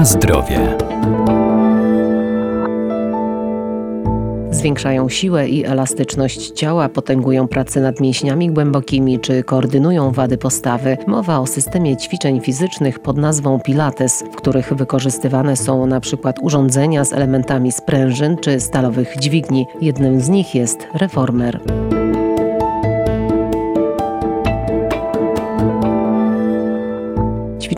Na zdrowie. Zwiększają siłę i elastyczność ciała, potęgują pracę nad mięśniami głębokimi czy koordynują wady postawy. Mowa o systemie ćwiczeń fizycznych pod nazwą Pilates, w których wykorzystywane są na przykład urządzenia z elementami sprężyn czy stalowych dźwigni. Jednym z nich jest reformer.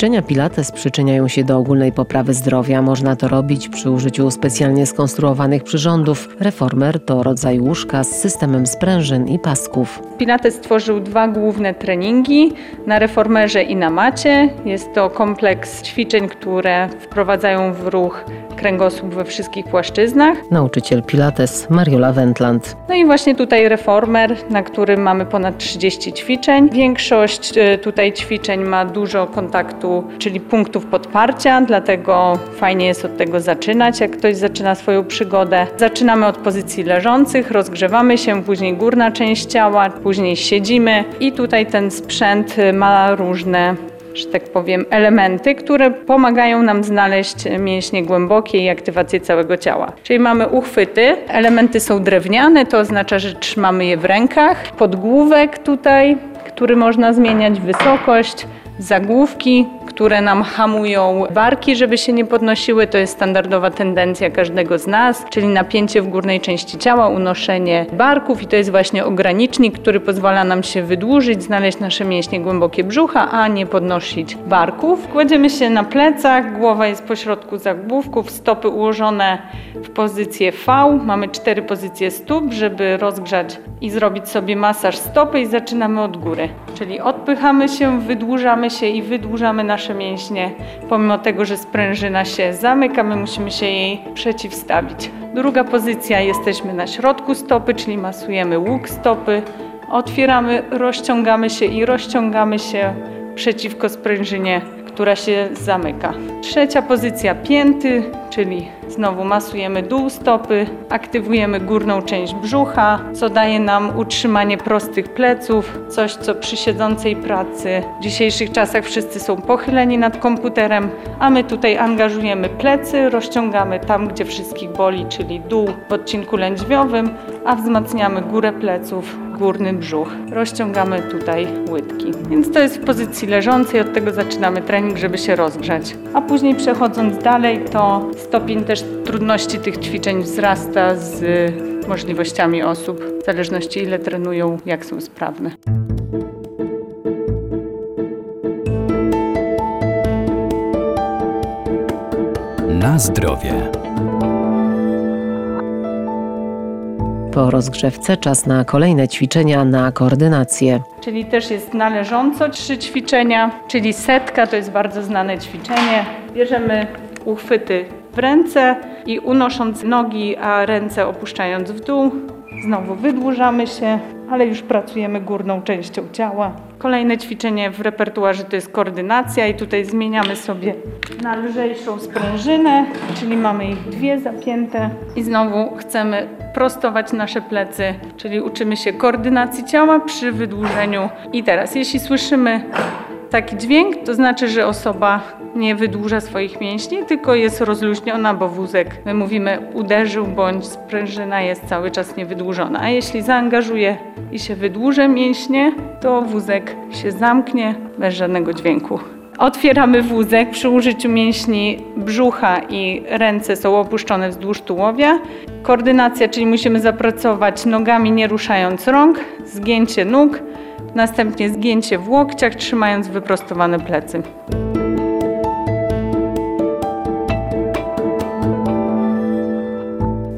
Ćwiczenia Pilates przyczyniają się do ogólnej poprawy zdrowia. Można to robić przy użyciu specjalnie skonstruowanych przyrządów. Reformer to rodzaj łóżka z systemem sprężyn i pasków. Pilates stworzył dwa główne treningi na reformerze i na macie. Jest to kompleks ćwiczeń, które wprowadzają w ruch kręgosłup we wszystkich płaszczyznach. Nauczyciel Pilates Mariola Wendland. No i właśnie tutaj reformer, na którym mamy ponad 30 ćwiczeń. Większość e, tutaj ćwiczeń ma dużo kontaktu, czyli punktów podparcia, dlatego fajnie jest od tego zaczynać, jak ktoś zaczyna swoją przygodę. Zaczynamy od pozycji leżących, rozgrzewamy się, później górna część ciała, później siedzimy i tutaj ten sprzęt ma różne że tak powiem, elementy, które pomagają nam znaleźć mięśnie głębokie i aktywację całego ciała. Czyli mamy uchwyty, elementy są drewniane, to oznacza, że trzymamy je w rękach, podgłówek tutaj, który można zmieniać, wysokość, zagłówki, które nam hamują barki, żeby się nie podnosiły. To jest standardowa tendencja każdego z nas, czyli napięcie w górnej części ciała, unoszenie barków i to jest właśnie ogranicznik, który pozwala nam się wydłużyć, znaleźć nasze mięśnie głębokie brzucha, a nie podnosić barków. Kładziemy się na plecach, głowa jest pośrodku zagłówków, stopy ułożone w pozycję V. Mamy cztery pozycje stóp, żeby rozgrzać i zrobić sobie masaż stopy i zaczynamy od góry. Czyli odpychamy się, wydłużamy się i wydłużamy nasze mięśnie. Pomimo tego, że sprężyna się zamyka, my musimy się jej przeciwstawić. Druga pozycja, jesteśmy na środku stopy, czyli masujemy łuk stopy. Otwieramy, rozciągamy się i rozciągamy się przeciwko sprężynie, która się zamyka. Trzecia pozycja pięty, czyli znowu masujemy dół stopy, aktywujemy górną część brzucha, co daje nam utrzymanie prostych pleców, coś co przy siedzącej pracy w dzisiejszych czasach wszyscy są pochyleni nad komputerem, a my tutaj angażujemy plecy, rozciągamy tam, gdzie wszystkich boli, czyli dół w odcinku lędźwiowym, a wzmacniamy górę pleców, górny brzuch. Rozciągamy tutaj łydki. Więc to jest w pozycji leżącej, od tego zaczynamy trening, żeby się rozgrzać. A później przechodząc dalej, to stopień też trudności tych ćwiczeń wzrasta z możliwościami osób, w zależności ile trenują, jak są sprawne. Na zdrowie. Po rozgrzewce czas na kolejne ćwiczenia na koordynację. Czyli też jest należąco trzy ćwiczenia, czyli setka to jest bardzo znane ćwiczenie. Bierzemy uchwyty w ręce i unosząc nogi, a ręce opuszczając w dół, znowu wydłużamy się, ale już pracujemy górną częścią ciała. Kolejne ćwiczenie w repertuarze to jest koordynacja i tutaj zmieniamy sobie na lżejszą sprężynę, czyli mamy ich dwie zapięte i znowu chcemy prostować nasze plecy, czyli uczymy się koordynacji ciała przy wydłużeniu. I teraz, jeśli słyszymy taki dźwięk, to znaczy, że osoba nie wydłuża swoich mięśni, tylko jest rozluźniona, bo wózek, my mówimy, uderzył bądź sprężyna jest cały czas niewydłużona. A jeśli zaangażuje i się wydłuży mięśnie, to wózek się zamknie bez żadnego dźwięku. Otwieramy wózek przy użyciu mięśni brzucha i ręce są opuszczone wzdłuż tułowia. Koordynacja, czyli musimy zapracować nogami nie ruszając rąk, zgięcie nóg, następnie zgięcie w łokciach, trzymając wyprostowane plecy.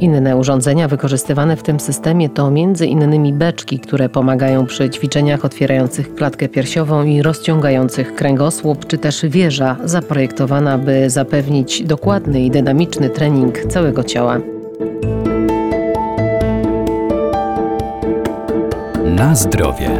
Inne urządzenia wykorzystywane w tym systemie to innymi beczki, które pomagają przy ćwiczeniach otwierających klatkę piersiową i rozciągających kręgosłup, czy też wieża zaprojektowana, by zapewnić dokładny i dynamiczny trening całego ciała. Na zdrowie.